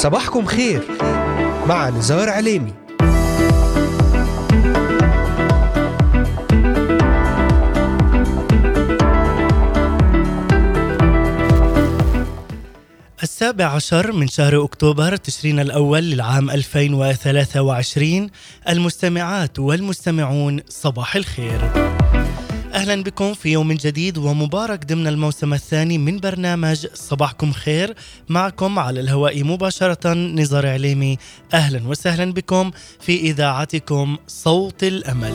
صباحكم خير. مع نزار عليمي. السابع عشر من شهر أكتوبر تشرين الأول للعام 2023 المستمعات والمستمعون صباح الخير. أهلا بكم في يوم جديد ومبارك ضمن الموسم الثاني من برنامج صباحكم خير معكم على الهواء مباشرة نزار عليمي أهلا وسهلا بكم في إذاعتكم صوت الأمل.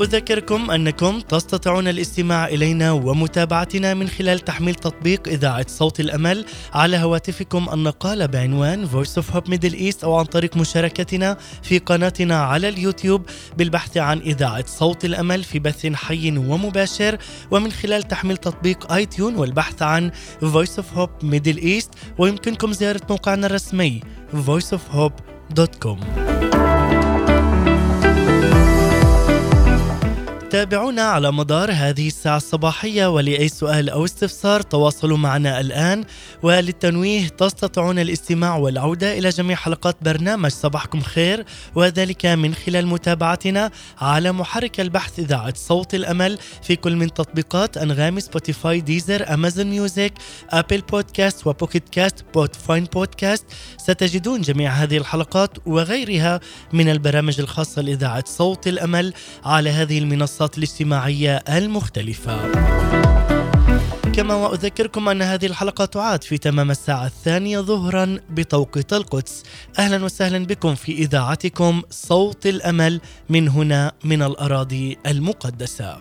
أذكركم أنكم تستطيعون الاستماع إلينا ومتابعتنا من خلال تحميل تطبيق إذاعة صوت الأمل على هواتفكم النقالة بعنوان Voice of Hope Middle East أو عن طريق مشاركتنا في قناتنا على اليوتيوب بالبحث عن إذاعة صوت الأمل في بث حي ومباشر ومن خلال تحميل تطبيق آي تيون والبحث عن Voice of Hope Middle East ويمكنكم زيارة موقعنا الرسمي voiceofhope.com تابعونا على مدار هذه الساعة الصباحية ولأي سؤال أو استفسار تواصلوا معنا الآن. وللتنويه تستطيعون الاستماع والعودة إلى جميع حلقات برنامج صباحكم خير وذلك من خلال متابعتنا على محرك البحث إذاعة صوت الأمل في كل من تطبيقات أنغامي Spotify Deezer Amazon Music Apple Podcast و Pocket Cast Podbean بودكاست ستجدون جميع هذه الحلقات وغيرها من البرامج الخاصة لإذاعة صوت الأمل على هذه المنصة. المنصات الاجتماعية المختلفة. كما وأذكركم أن هذه الحلقة تعاد في تمام الساعة الثانية ظهرا بتوقيت القدس أهلا وسهلا بكم في إذاعتكم صوت الأمل من هنا من الأراضي المقدسة.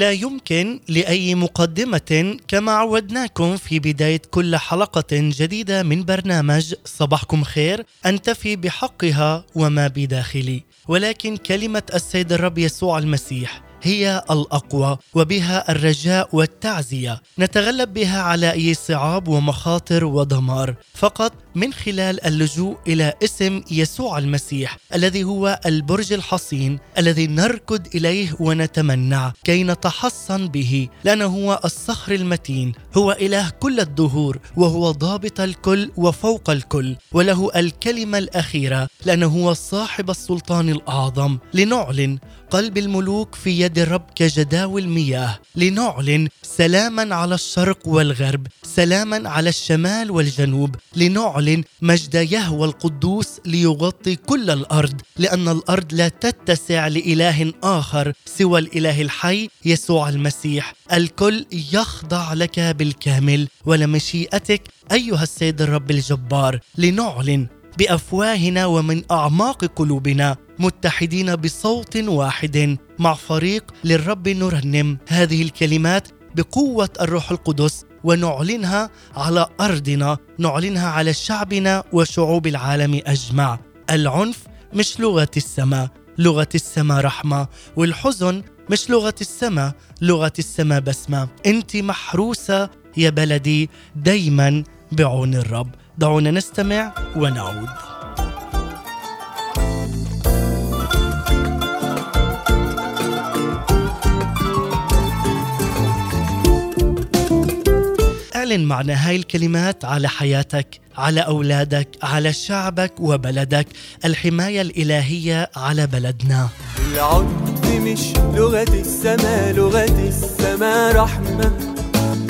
لا يمكن لأي مقدمة كما عودناكم في بداية كل حلقة جديدة من برنامج صباحكم خير ان تفي بحقها وما بداخلي. ولكن كلمة السيد الرب يسوع المسيح هي الأقوى وبها الرجاء والتعزية. نتغلب بها على أي صعاب ومخاطر ودمار فقط من خلال اللجوء إلى اسم يسوع المسيح الذي هو البرج الحصين الذي نركض إليه ونتمنع كي نتحصن به. لأنه هو الصخر المتين هو إله كل الدهور وهو ضابط الكل وفوق الكل وله الكلمة الأخيرة لأنه هو صاحب السلطان الأعظم. لنعلن قلب الملوك في يد الرب كجداول مياه لنعلن سلاما على الشرق والغرب سلاما على الشمال والجنوب لنعلن مجد يهوى القدوس ليغطي كل الأرض لأن الأرض لا تتسع لإله آخر سوى الإله الحي يسوع المسيح. الكل يخضع لك بالكامل ولمشيئتك أيها السيد الرب الجبار لنعلن بأفواهنا ومن أعماق قلوبنا متحدين بصوت واحد مع فريق للرب نرنم هذه الكلمات بقوة الروح القدس ونعلنها على أرضنا نعلنها على شعبنا وشعوب العالم أجمع. العنف مش لغة السماء لغة السماء رحمة والحزن مش لغة السماء لغة السماء بسمة. أنت محروسة يا بلدي دايما بعون الرب. دعونا نستمع ونعود. اعلن معنى هاي الكلمات على حياتك على أولادك على شعبك وبلدك. الحماية الإلهية على بلدنا. العنف مش لغة السماء لغة السماء رحمة.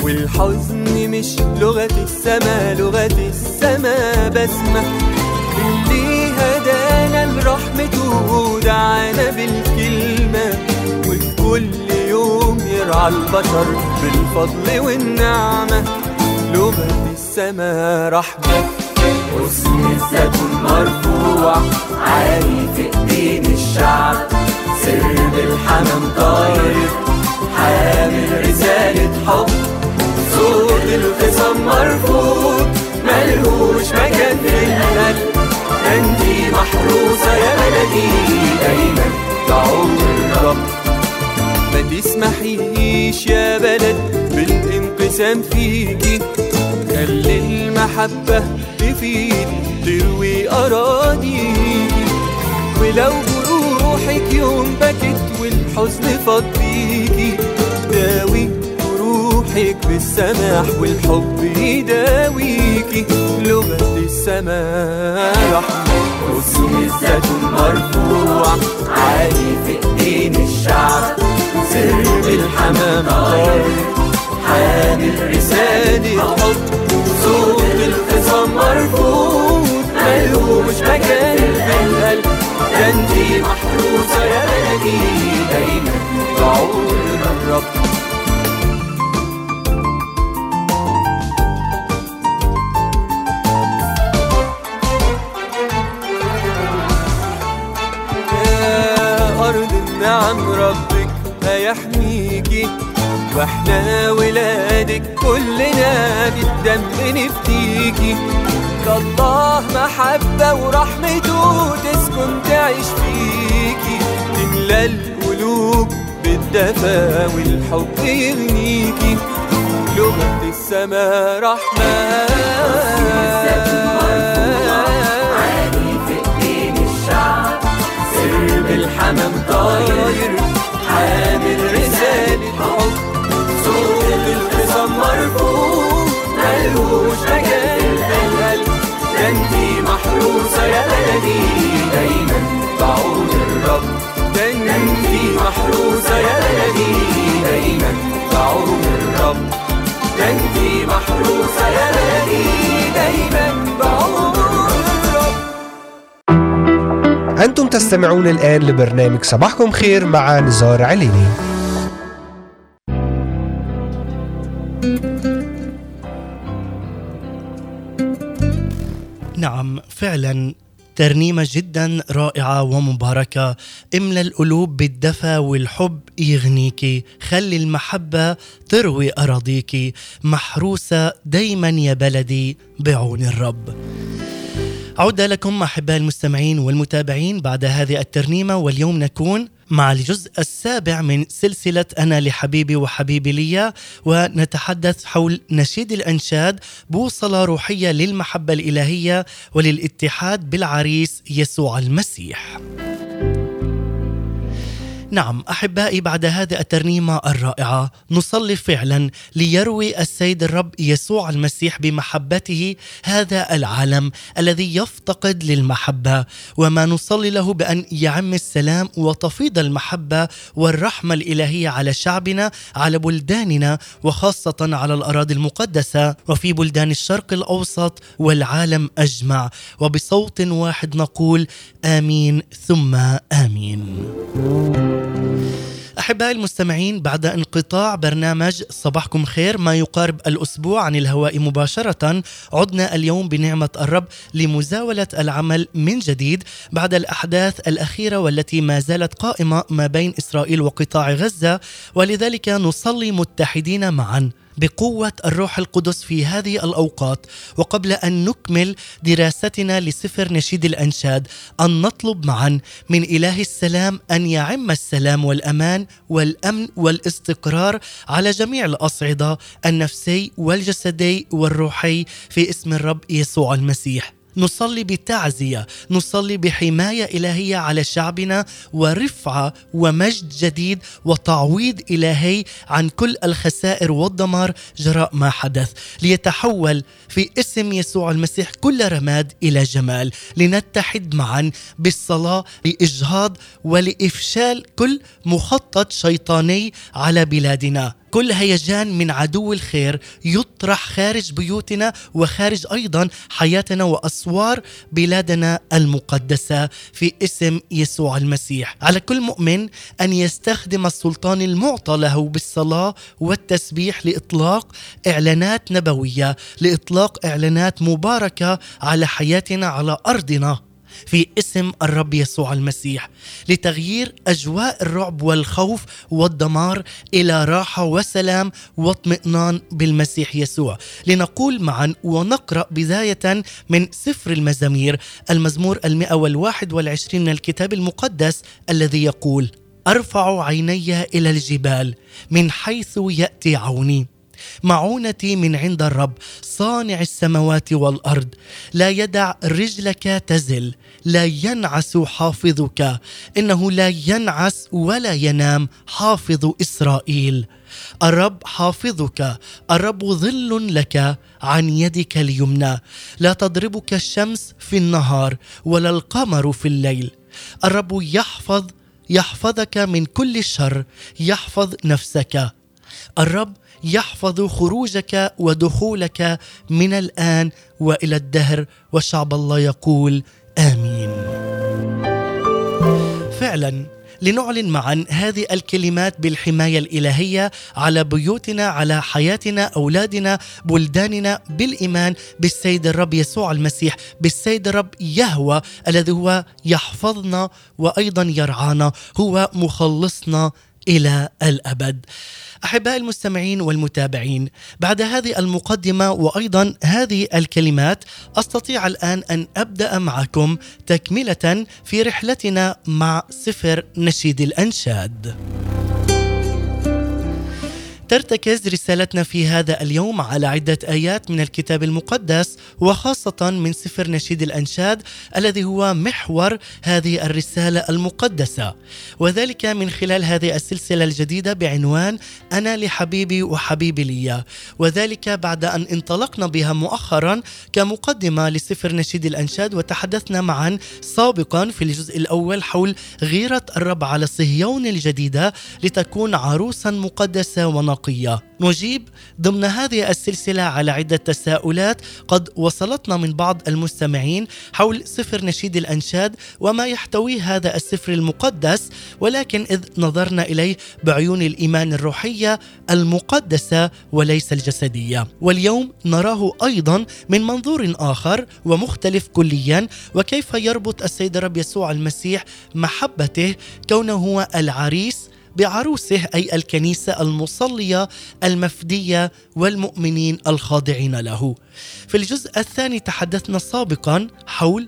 والحزن مش لغة السما لغة السما بسمة. اللي هدانا لرحمته ودعانا بالكلمة. وفي كل يوم يرعى البشر بالفضل والنعمة. لغة السما رحمة. حسن الزيتون مرفوع عالي في ايدين الشعب. سر بالحمام طاير حامل رسالة حب. صوت الخصام مرفوض ملهوش مكان في الأمل. انتي محروسة يا بلدي دايما تعود الرب. ما تسمحيش يا بلد بالانقسام فيكي خلي المحبة تفيد تروي أراضيكي ولو جروحك يوم بكت والحزن فاض بيكي داوي جروحك بالسماح والحب يداويكي. لغة رحمة غصن الزيتون مرفوع عالي في ايدين الشعب. سر الحمام طاير حامل رسالة حب. صوت الخصام مرفوض ملوش مكان في القلب ده انتي محروسة يا بلدي دايما بعون الرب يا أرض النعم ربك هيحميكي وإحنا ولادك كلنا بالدم نفديكي كالله محبة ورحمته تسكن تعيش فيكي. تملى القلوب بالدفا والحب يغنيكي. لغة السماء رحمة. الحمام طاير حامل مرفوع ملوش مكان في القلب ده انتي محروسة يا بلدي دايما بعون الرب. ده انتي محروسة يا بلدي دايما بعون الرب. ده انتي محروسة يا بلدي دايما بعون الرب. أنتم تستمعون الآن لبرنامج صباحكم خير مع نزار عليني. فعلا ترنيمة جدا رائعة ومباركة. املى القلوب بالدفى والحب يغنيكي خلي المحبة تروي أراضيكي محروسة دايما يا بلدي بعون الرب. عودة لكم أحباء المستمعين والمتابعين بعد هذه الترنيمة واليوم نكون مع الجزء السابع من سلسلة أنا لحبيبي وحبيبي لي ونتحدث حول نشيد الأنشاد بوصلة روحية للمحبة الإلهية وللاتحاد بالعريس يسوع المسيح. نعم أحبائي بعد هذه الترنيمة الرائعة نصلي فعلا ليروي السيد الرب يسوع المسيح بمحبته هذا العالم الذي يفتقد للمحبة وما نصلي له بأن يعم السلام وتفيض المحبة والرحمة الإلهية على شعبنا على بلداننا وخاصة على الأراضي المقدسة وفي بلدان الشرق الأوسط والعالم أجمع. وبصوت واحد نقول آمين ثم آمين. أحبائي المستمعين بعد انقطاع برنامج صباحكم خير ما يقارب الأسبوع عن الهواء مباشرة عدنا اليوم بنعمة الرب لمزاولة العمل من جديد بعد الأحداث الأخيرة والتي ما زالت قائمة ما بين إسرائيل وقطاع غزة ولذلك نصلي متحدين معا. بقوة الروح القدس في هذه الأوقات وقبل أن نكمل دراستنا لسفر نشيد الأنشاد أن نطلب معا من إله السلام أن يعم السلام والأمان والأمن والاستقرار على جميع الأصعدة النفسي والجسدي والروحي في اسم الرب يسوع المسيح. نصلي بتعزية نصلي بحماية إلهية على شعبنا ورفعة ومجد جديد وتعويض إلهي عن كل الخسائر والدمار جراء ما حدث. ليتحول في اسم يسوع المسيح كل رماد إلى جمال. لنتحد معا بالصلاة لإجهاض ولإفشال كل مخطط شيطاني على بلادنا. كل هيجان من عدو الخير يطرح خارج بيوتنا وخارج أيضا حياتنا وأسوار بلادنا المقدسة في اسم يسوع المسيح، على كل مؤمن أن يستخدم السلطان المعطى له بالصلاة والتسبيح لإطلاق إعلانات نبوية، لإطلاق إعلانات مباركة على حياتنا على أرضنا. في اسم الرب يسوع المسيح لتغيير أجواء الرعب والخوف والدمار إلى راحة وسلام واطمئنان بالمسيح يسوع. لنقول معا ونقرأ بداية من سفر المزامير المزمور المئة والواحد والعشرين من الكتاب المقدس الذي يقول أرفع عيني إلى الجبال من حيث يأتي عوني. معونتي من عند الرب صانع السماوات والأرض. لا يدع رجلك تزل لا ينعس حافظك. إنه لا ينعس ولا ينام حافظ إسرائيل. الرب حافظك. الرب ظل لك عن يدك اليمنى. لا تضربك الشمس في النهار ولا القمر في الليل. الرب يحفظ يحفظك من كل الشر يحفظ نفسك. الرب يحفظ خروجك ودخولك من الآن وإلى الدهر وشعب الله يقول آمين. فعلا لنعلن معا هذه الكلمات بالحماية الإلهية على بيوتنا على حياتنا أولادنا بلداننا بالإيمان بالسيد الرب يسوع المسيح بالسيد الرب يهوى الذي هو يحفظنا وأيضا يرعانا هو مخلصنا إلى الأبد. احباء المستمعين والمتابعين بعد هذه المقدمة وأيضا هذه الكلمات أستطيع الآن أن أبدأ معكم تكملة في رحلتنا مع سفر نشيد الأنشاد. ترتكز رسالتنا في هذا اليوم على عدة آيات من الكتاب المقدس وخاصة من سفر نشيد الأنشاد الذي هو محور هذه الرسالة المقدسة. وذلك من خلال هذه السلسلة الجديدة بعنوان أنا لحبيبي وحبيبي لي. وذلك بعد أن انطلقنا بها مؤخرا كمقدمة لسفر نشيد الأنشاد وتحدثنا معا سابقا في الجزء الأول حول غيرة الرب على صهيون الجديدة لتكون عروسا مقدسة ونقية الأخلاقية. نجيب ضمن هذه السلسلة على عدة تساؤلات قد وصلتنا من بعض المستمعين حول سفر نشيد الأنشاد وما يحتويه هذا السفر المقدس ولكن إذ نظرنا إليه بعيون الإيمان الروحية المقدسة وليس الجسدية. واليوم نراه أيضا من منظور آخر ومختلف كليا وكيف يربط السيد الرب يسوع المسيح محبته كونه هو العريس بعروسه أي الكنيسة المصلية المفدية والمؤمنين الخاضعين له. في الجزء الثاني تحدثنا سابقا حول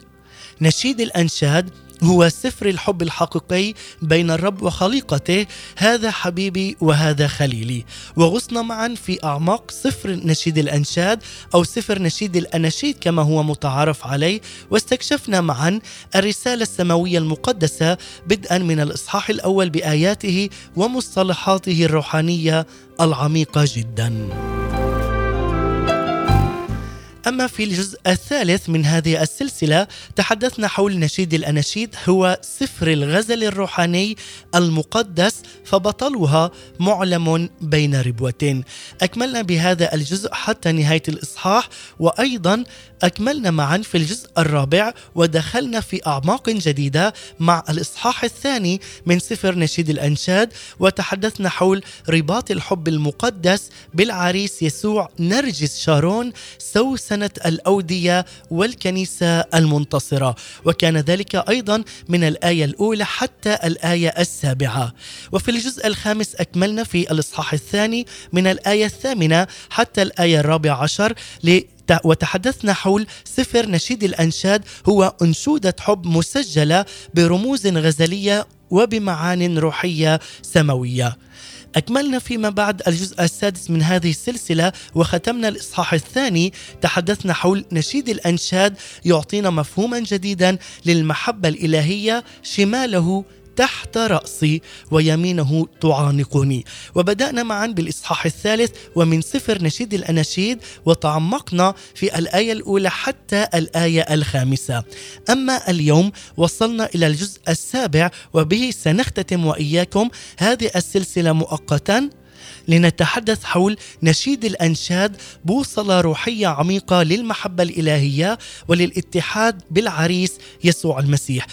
نشيد الأنشاد هو سفر الحب الحقيقي بين الرب وخليقته هذا حبيبي وهذا خليلي وغصنا معا في أعماق سفر نشيد الأنشاد أو سفر نشيد الأناشيد كما هو متعارف عليه واستكشفنا معا الرسالة السماوية المقدسة بدءا من الإصحاح الأول بآياته ومصطلحاته الروحانية العميقة جداً. أما في الجزء الثالث من هذه السلسلة تحدثنا حول نشيد الأناشيد هو سفر الغزل الروحاني المقدس فبطلها معلم بين ربوتين. أكملنا بهذا الجزء حتى نهاية الإصحاح وأيضا أكملنا معا في الجزء الرابع ودخلنا في أعماق جديدة مع الإصحاح الثاني من سفر نشيد الأنشاد وتحدثنا حول رباط الحب المقدس بالعريس يسوع نرجس شارون سوسنة الأودية والكنيسة المنتصرة. وكان ذلك أيضا من الآية الأولى حتى الآية السابعة. وفي الجزء الخامس أكملنا في الإصحاح الثاني من الآية الثامنة حتى الآية الرابعة عشر وتحدثنا حول سفر نشيد الأنشاد هو أنشودة حب مسجلة برموز غزلية وبمعان روحية سماوية. أكملنا فيما بعد الجزء السادس من هذه السلسلة وختمنا الإصحاح الثاني. تحدثنا حول نشيد الأنشاد يعطينا مفهوما جديدا للمحبة الإلهية شماله تحت رأسي ويمينه تعانقني. وبدأنا معا بالإصحاح الثالث ومن سفر نشيد الأناشيد وتعمقنا في الآية الأولى حتى الآية الخامسة. أما اليوم وصلنا إلى الجزء السابع وبه سنختتم وإياكم. هذه السلسلة مؤقتا. لنتحدث حول نشيد الأنشاد بوصلة روحية عميقة للمحبة الإلهية وللاتحاد بالعريس يسوع المسيح.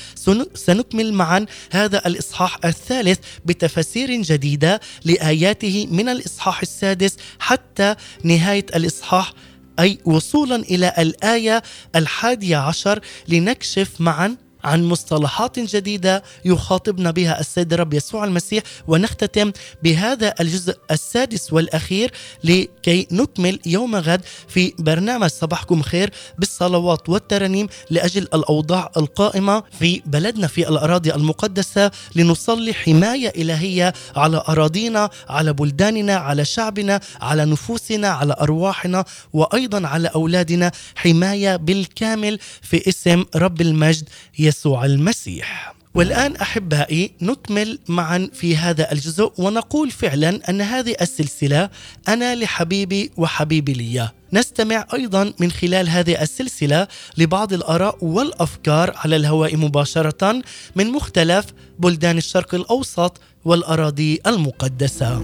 سنكمل معا هذا الإصحاح الثالث بتفاسير جديدة لآياته من الإصحاح السادس حتى نهاية الإصحاح أي وصولا إلى الآية الحادية عشر لنكشف معا عن مصطلحات جديدة يخاطبنا بها السيد الرب يسوع المسيح. ونختتم بهذا الجزء السادس والأخير لكي نكمل يوم غد في برنامج صباحكم خير بالصلوات والترانيم لأجل الأوضاع القائمة في بلدنا في الأراضي المقدسة لنصلي حماية إلهية على أراضينا على بلداننا على شعبنا على نفوسنا على أرواحنا وأيضا على أولادنا حماية بالكامل في اسم رب المجد يسوع المسيح. والآن أحبائي نكمل معا في هذا الجزء ونقول فعلا أن هذه السلسلة أنا لحبيبي وحبيبي لي نستمع أيضا من خلال هذه السلسلة لبعض الآراء والأفكار على الهواء مباشرة من مختلف بلدان الشرق الأوسط والأراضي المقدسة.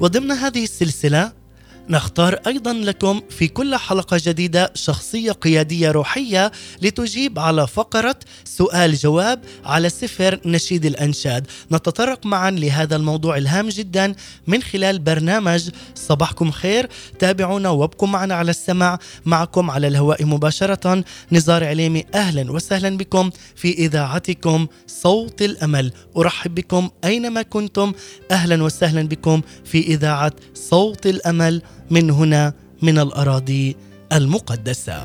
وضمن هذه السلسلة نختار أيضا لكم في كل حلقة جديدة شخصية قيادية روحية لتجيب على فقرة سؤال جواب على سفر نشيد الأنشاد. نتطرق معا لهذا الموضوع الهام جدا من خلال برنامج صباحكم خير. تابعونا وابقوا معنا على السمع معكم على الهواء مباشرة. نزار عليمي أهلا وسهلا بكم في إذاعتكم صوت الأمل. أرحب بكم أينما كنتم. أهلا وسهلا بكم في إذاعة صوت الأمل. من هنا من الأراضي المقدسة.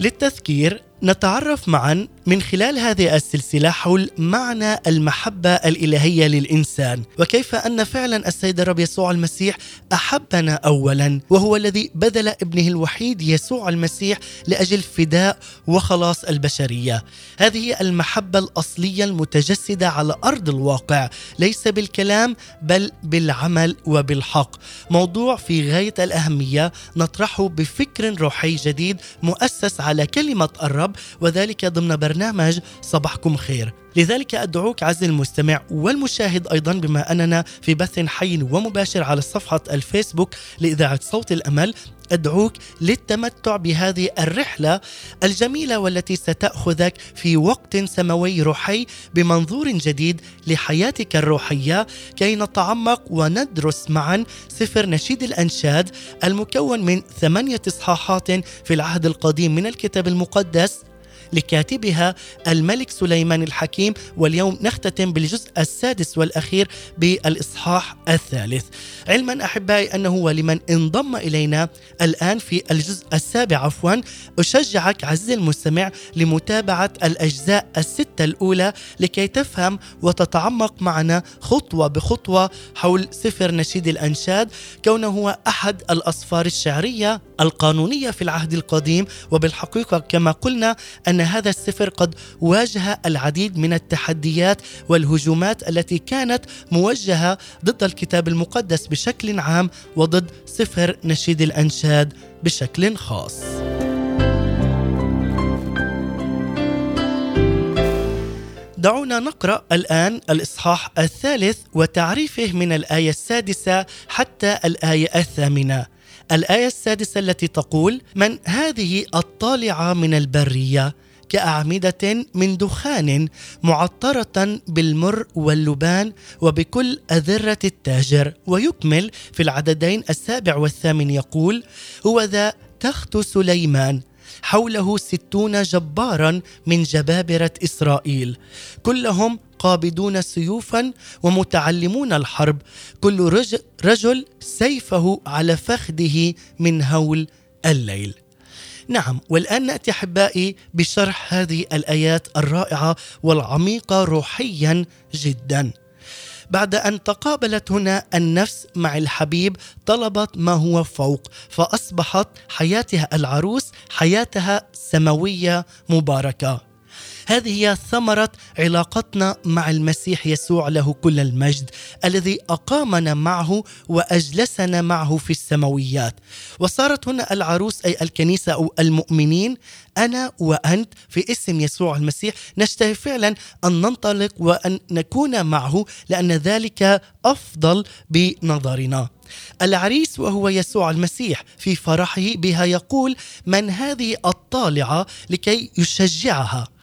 للتذكير نتعرف معا من خلال هذه السلسلة حول معنى المحبة الإلهية للإنسان وكيف أن فعلا السيد الرب يسوع المسيح أحبنا أولا وهو الذي بذل ابنه الوحيد يسوع المسيح لأجل فداء وخلاص البشرية. هذه المحبة الأصلية المتجسدة على أرض الواقع ليس بالكلام بل بالعمل وبالحق. موضوع في غاية الأهمية نطرحه بفكر روحي جديد مؤسس على كلمة الرب وذلك ضمن برنامج صباحكم خير. لذلك أدعوك عز المستمع والمشاهد أيضا بما أننا في بث حي ومباشر على صفحة الفيسبوك لإذاعة صوت الأمل. أدعوك للتمتع بهذه الرحلة الجميلة والتي ستأخذك في وقت سماوي روحي بمنظور جديد لحياتك الروحية كي نتعمق وندرس معا سفر نشيد الأنشاد المكون من ثمانية إصحاحات في العهد القديم من الكتاب المقدس لكاتبها الملك سليمان الحكيم واليوم نختتم بالجزء السادس والأخير بالإصحاح الثالث. علما أحبائي أنه ولمن انضم إلينا الآن في الجزء السابع عفوا أشجعك عزيزي المستمع لمتابعة الأجزاء الستة الأولى لكي تفهم وتتعمق معنا خطوة بخطوة حول سفر نشيد الأنشاد كونه هو أحد الأصفار الشعرية القانونية في العهد القديم. وبالحقيقة كما قلنا أن هذا السفر قد واجه العديد من التحديات والهجومات التي كانت موجهة ضد الكتاب المقدس بشكل عام وضد سفر نشيد الأنشاد بشكل خاص. دعونا نقرأ الآن الإصحاح الثالث وتعريفه من الآية السادسة حتى الآية الثامنة الآية السادسة التي تقول من هذه الطالعة من البرية كأعمدة من دخان معطرة بالمر واللبان وبكل أذرة التاجر ويكمل في العددين السابع والثامن يقول هو ذا تخت سليمان حوله ستون جبارا من جبابرة إسرائيل. كلهم قابضون سيوفا ومتعلمون الحرب. كل رجل سيفه على فخذه من هول الليل. نعم والآن نأتي أحبائي بشرح هذه الآيات الرائعة والعميقة روحيا جدا. بعد أن تقابلت هنا النفس مع الحبيب طلبت ما هو فوق فأصبحت حياتها العروس حياتها سماوية مباركة. هذه هي ثمرة علاقتنا مع المسيح يسوع له كل المجد الذي أقامنا معه وأجلسنا معه في السماويات. وصارت هنا العروس أي الكنيسة أو المؤمنين أنا وأنت في اسم يسوع المسيح نشتهي فعلا أن ننطلق وأن نكون معه لأن ذلك أفضل بنظرنا. العريس وهو يسوع المسيح في فرحه بها يقول من هذه الطالعة لكي يشجعها؟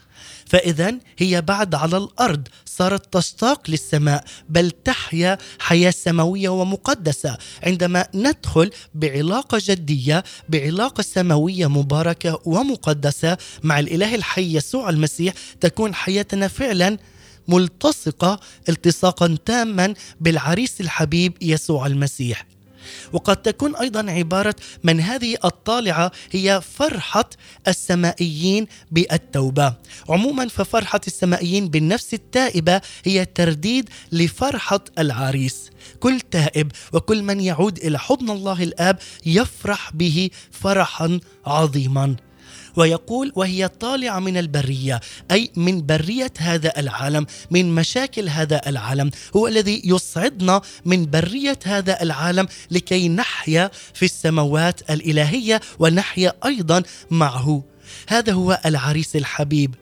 فإذا هي بعد على الأرض صارت تشتاق للسماء بل تحيا حياة سماوية ومقدسة. عندما ندخل بعلاقة جدية بعلاقة سماوية مباركة ومقدسة مع الإله الحي يسوع المسيح تكون حياتنا فعلا ملتصقة التصاقا تاما بالعريس الحبيب يسوع المسيح. وقد تكون أيضا عبارة من هذه الطالعة هي فرحة السمائيين بالتوبة. عموما ففرحة السمائيين بالنفس التائبة هي ترديد لفرحة العريس. كل تائب وكل من يعود إلى حضن الله الآب يفرح به فرحا عظيما. ويقول وهي طالعة من البرية أي من برية هذا العالم من مشاكل هذا العالم هو الذي يصعدنا من برية هذا العالم لكي نحيا في السماوات الإلهية ونحيا أيضا معه. هذا هو العريس الحبيب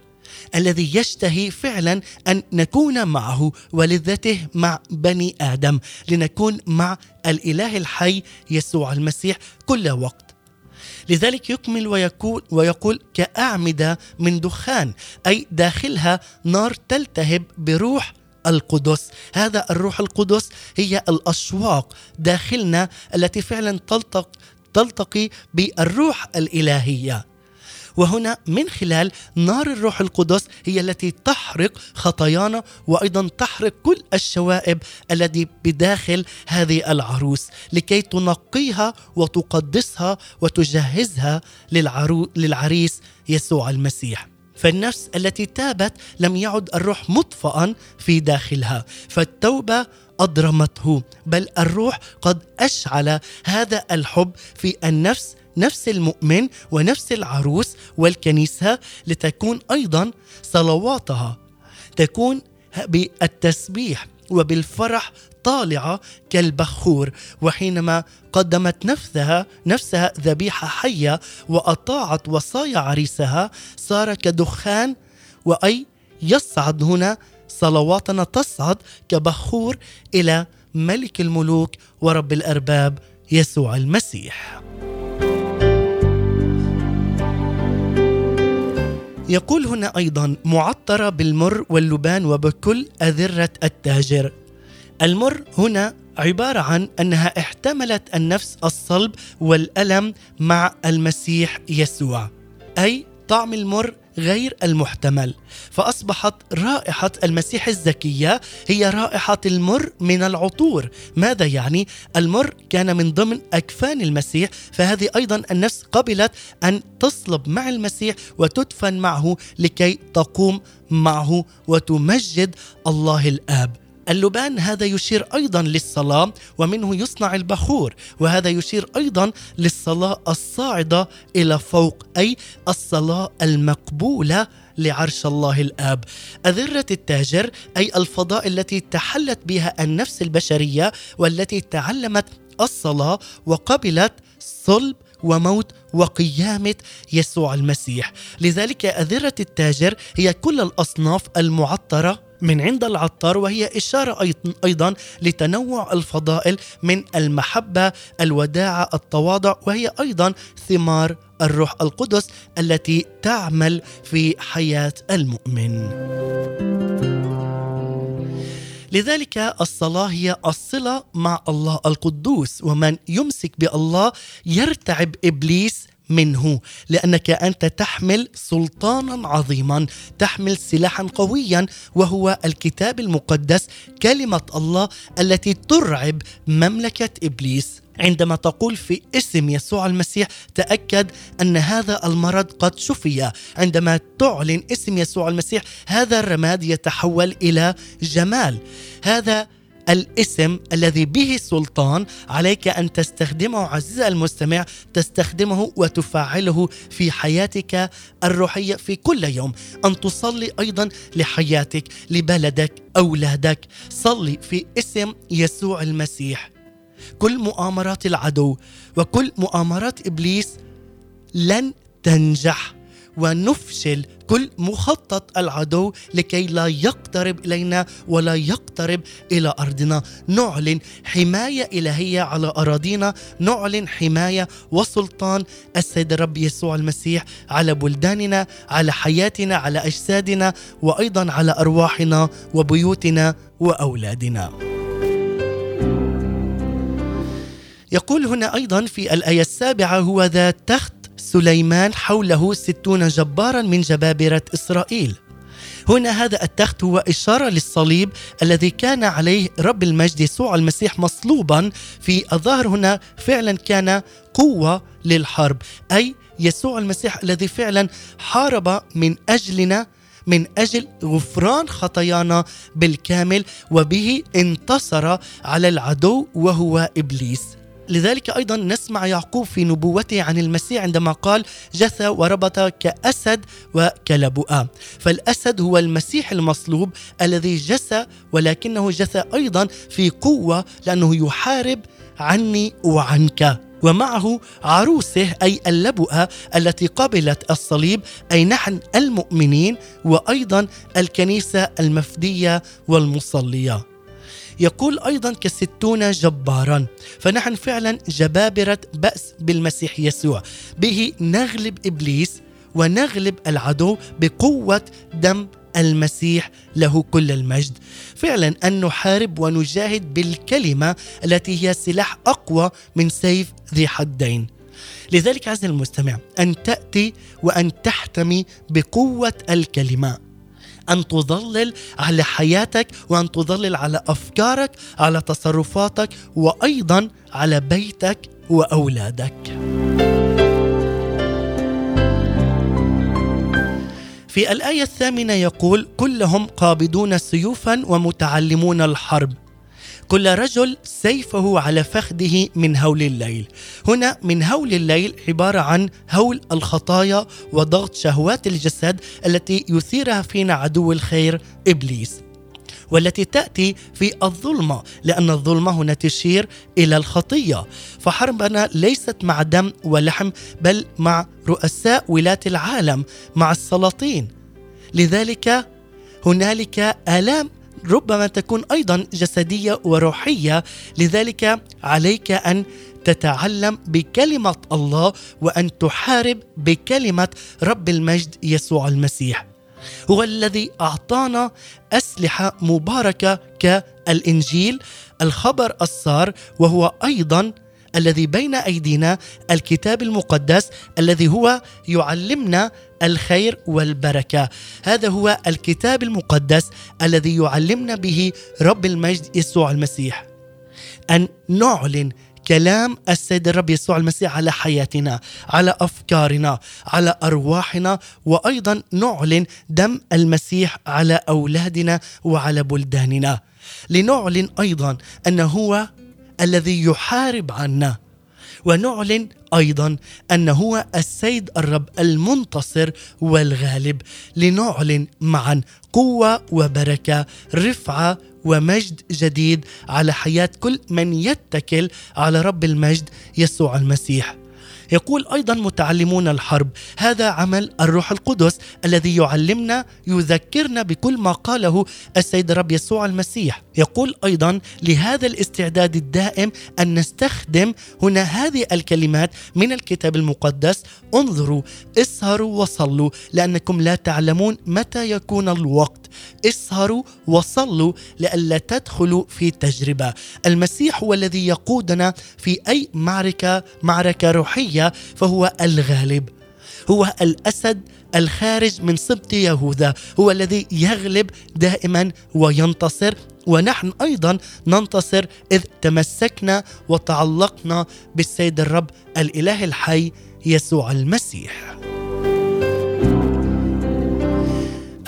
الذي يشتهي فعلا أن نكون معه ولذته مع بني آدم لنكون مع الإله الحي يسوع المسيح كل وقت. لذلك يكمل ويقول ويقول كأعمدة من دخان أي داخلها نار تلتهب بروح القدس. هذا الروح القدس هي الأشواق داخلنا التي فعلا تلتق تلتقي بالروح الإلهية. وهنا من خلال نار الروح القدس هي التي تحرق خطايانا وأيضا تحرق كل الشوائب التي بداخل هذه العروس لكي تنقيها وتقدسها وتجهزها للعرو للعريس يسوع المسيح. فالنفس التي تابت لم يعد الروح مطفأ في داخلها فالتوبة أضرمته بل الروح قد أشعل هذا الحب في النفس نفس المؤمن ونفس العروس والكنيسة لتكون أيضا صلواتها. تكون بالتسبيح وبالفرح طالعة كالبخور وحينما قدمت نفسها نفسها ذبيحة حية وأطاعت وصايا عريسها صار كدخان وأي يصعد هنا صلواتنا تصعد كبخور إلى ملك الملوك ورب الأرباب يسوع المسيح. يقول هنا أيضا معطره بالمر واللبان وبكل أذرة التاجر. المر هنا عبارة عن أنها احتملت النفس الصلب والألم مع المسيح يسوع أي طعم المر غير المحتمل. فأصبحت رائحة المسيح الزكية هي رائحة المر من العطور. ماذا يعني؟ المر كان من ضمن أكفان المسيح فهذه أيضا النفس قبلت أن تصلب مع المسيح وتدفن معه لكي تقوم معه وتمجد الله الآب. اللبان هذا يشير أيضا للصلاة ومنه يصنع البخور وهذا يشير أيضا للصلاة الصاعدة إلى فوق أي الصلاة المقبولة لعرش الله الآب. أذرة التاجر أي الفضاء التي تحلت بها النفس البشرية والتي تعلمت الصلاة وقبلت صلب وموت وقيامة يسوع المسيح لذلك أذرة التاجر هي كل الأصناف المعطرة من عند العطار وهي إشارة أيضا لتنوع الفضائل من المحبة الوداعة التواضع وهي أيضا ثمار الروح القدس التي تعمل في حياة المؤمن. لذلك الصلاة هي الصلة مع الله القدوس ومن يمسك بالله يرتعب إبليس منه لأنك أنت تحمل سلطانا عظيما تحمل سلاحا قويا وهو الكتاب المقدس كلمة الله التي ترعب مملكة إبليس. عندما تقول في اسم يسوع المسيح تأكد أن هذا المرض قد شفي. عندما تعلن اسم يسوع المسيح هذا الرماد يتحول إلى جمال. هذا الاسم الذي به سلطان عليك أن تستخدمه عزيزي المستمع تستخدمه وتفعله في حياتك الروحية في كل يوم. أن تصلي أيضا لحياتك لبلدك أولادك. صلي في اسم يسوع المسيح. كل مؤامرات العدو وكل مؤامرات إبليس لن تنجح. ونفشل كل مخطط العدو لكي لا يقترب إلينا ولا يقترب إلى أرضنا. نعلن حماية إلهية على أراضينا. نعلن حماية وسلطان السيد الرب يسوع المسيح على بلداننا على حياتنا على أجسادنا وأيضا على أرواحنا وبيوتنا وأولادنا. يقول هنا أيضا في الآية السابعة هو ذا تخت سليمان حوله ستون جبارا من جبابرة إسرائيل. هنا هذا التخت هو إشارة للصليب الذي كان عليه رب المجد يسوع المسيح مصلوبا في الظاهر هنا فعلا كان قوة للحرب أي يسوع المسيح الذي فعلا حارب من أجلنا من أجل غفران خطايانا بالكامل وبه انتصر على العدو وهو إبليس. لذلك أيضا نسمع يعقوب في نبوته عن المسيح عندما قال جثى وربط كأسد وكلبؤا. فالأسد هو المسيح المصلوب الذي جثى ولكنه جثى أيضا في قوة لأنه يحارب عني وعنك. ومعه عروسه أي اللبؤة التي قبلت الصليب أي نحن المؤمنين وأيضا الكنيسة المفدية والمصلية. يقول أيضا كستون جبارا فنحن فعلا جبابرة بأس بالمسيح يسوع. به نغلب إبليس ونغلب العدو بقوة دم المسيح له كل المجد. فعلا أن نحارب ونجاهد بالكلمة التي هي سلاح أقوى من سيف ذي حدين. لذلك عزيزي المستمع أن تأتي وأن تحتمي بقوة الكلمة. أن تظلل على حياتك وأن تظلل على أفكارك على تصرفاتك وأيضا على بيتك وأولادك. في الآية الثامنة يقول كلهم قابضون سيوفا ومتعلمون الحرب. كل رجل سيفه على فخذه من هول الليل. هنا من هول الليل عبارة عن هول الخطايا وضغط شهوات الجسد التي يثيرها فينا عدو الخير إبليس والتي تأتي في الظلمة لأن الظلمة هنا تشير إلى الخطية. فحربنا ليست مع دم ولحم بل مع رؤساء ولاة العالم مع السلاطين. لذلك هنالك آلام ربما تكون أيضا جسدية وروحية. لذلك عليك أن تتعلم بكلمة الله وأن تحارب بكلمة رب المجد يسوع المسيح. هو الذي أعطانا أسلحة مباركة كالإنجيل. الخبر السار وهو أيضا الذي بين أيدينا الكتاب المقدس الذي هو يعلمنا الخير والبركة. هذا هو الكتاب المقدس الذي يعلمنا به رب المجد يسوع المسيح. أن نعلن كلام السيد الرب يسوع المسيح على حياتنا على أفكارنا على أرواحنا وأيضا نعلن دم المسيح على أولادنا وعلى بلداننا. لنعلن أيضا أنه هو الذي يحارب عنا. ونعلن أيضا أن هو السيد الرب المنتصر والغالب. لنعلن معا قوة وبركة رفعة ومجد جديد على حياة كل من يتكل على رب المجد يسوع المسيح. يقول أيضا متعلمون الحرب هذا عمل الروح القدس الذي يعلمنا يذكرنا بكل ما قاله السيد الرب يسوع المسيح. يقول أيضا لهذا الاستعداد الدائم أن نستخدم هنا هذه الكلمات من الكتاب المقدس انظروا اسهروا وصلوا لأنكم لا تعلمون متى يكون الوقت. اسهروا وصلوا لئلا تدخلوا في تجربة. المسيح هو الذي يقودنا في أي معركة معركة روحية فهو الغالب. هو الأسد الخارج من سبط يهوذا. هو الذي يغلب دائما وينتصر. ونحن أيضا ننتصر إذ تمسكنا وتعلقنا بالسيد الرب الإله الحي يسوع المسيح.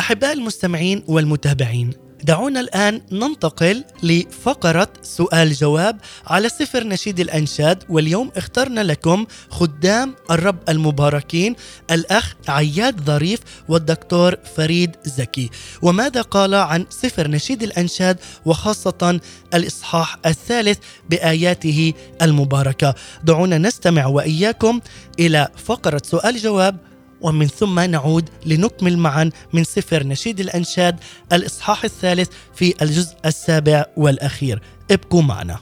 أحباء المستمعين والمتابعين دعونا الآن ننتقل لفقرة سؤال جواب على سفر نشيد الأنشاد واليوم اخترنا لكم خدام الرب المباركين الأخ عياد ظريف والدكتور فريد زكي. وماذا قال عن سفر نشيد الأنشاد وخاصة الإصحاح الثالث بآياته المباركة؟ دعونا نستمع وإياكم إلى فقرة سؤال جواب ومن ثم نعود لنكمل معا من سفر نشيد الأنشاد الإصحاح الثالث في الجزء السابع والأخير. ابقوا معنا.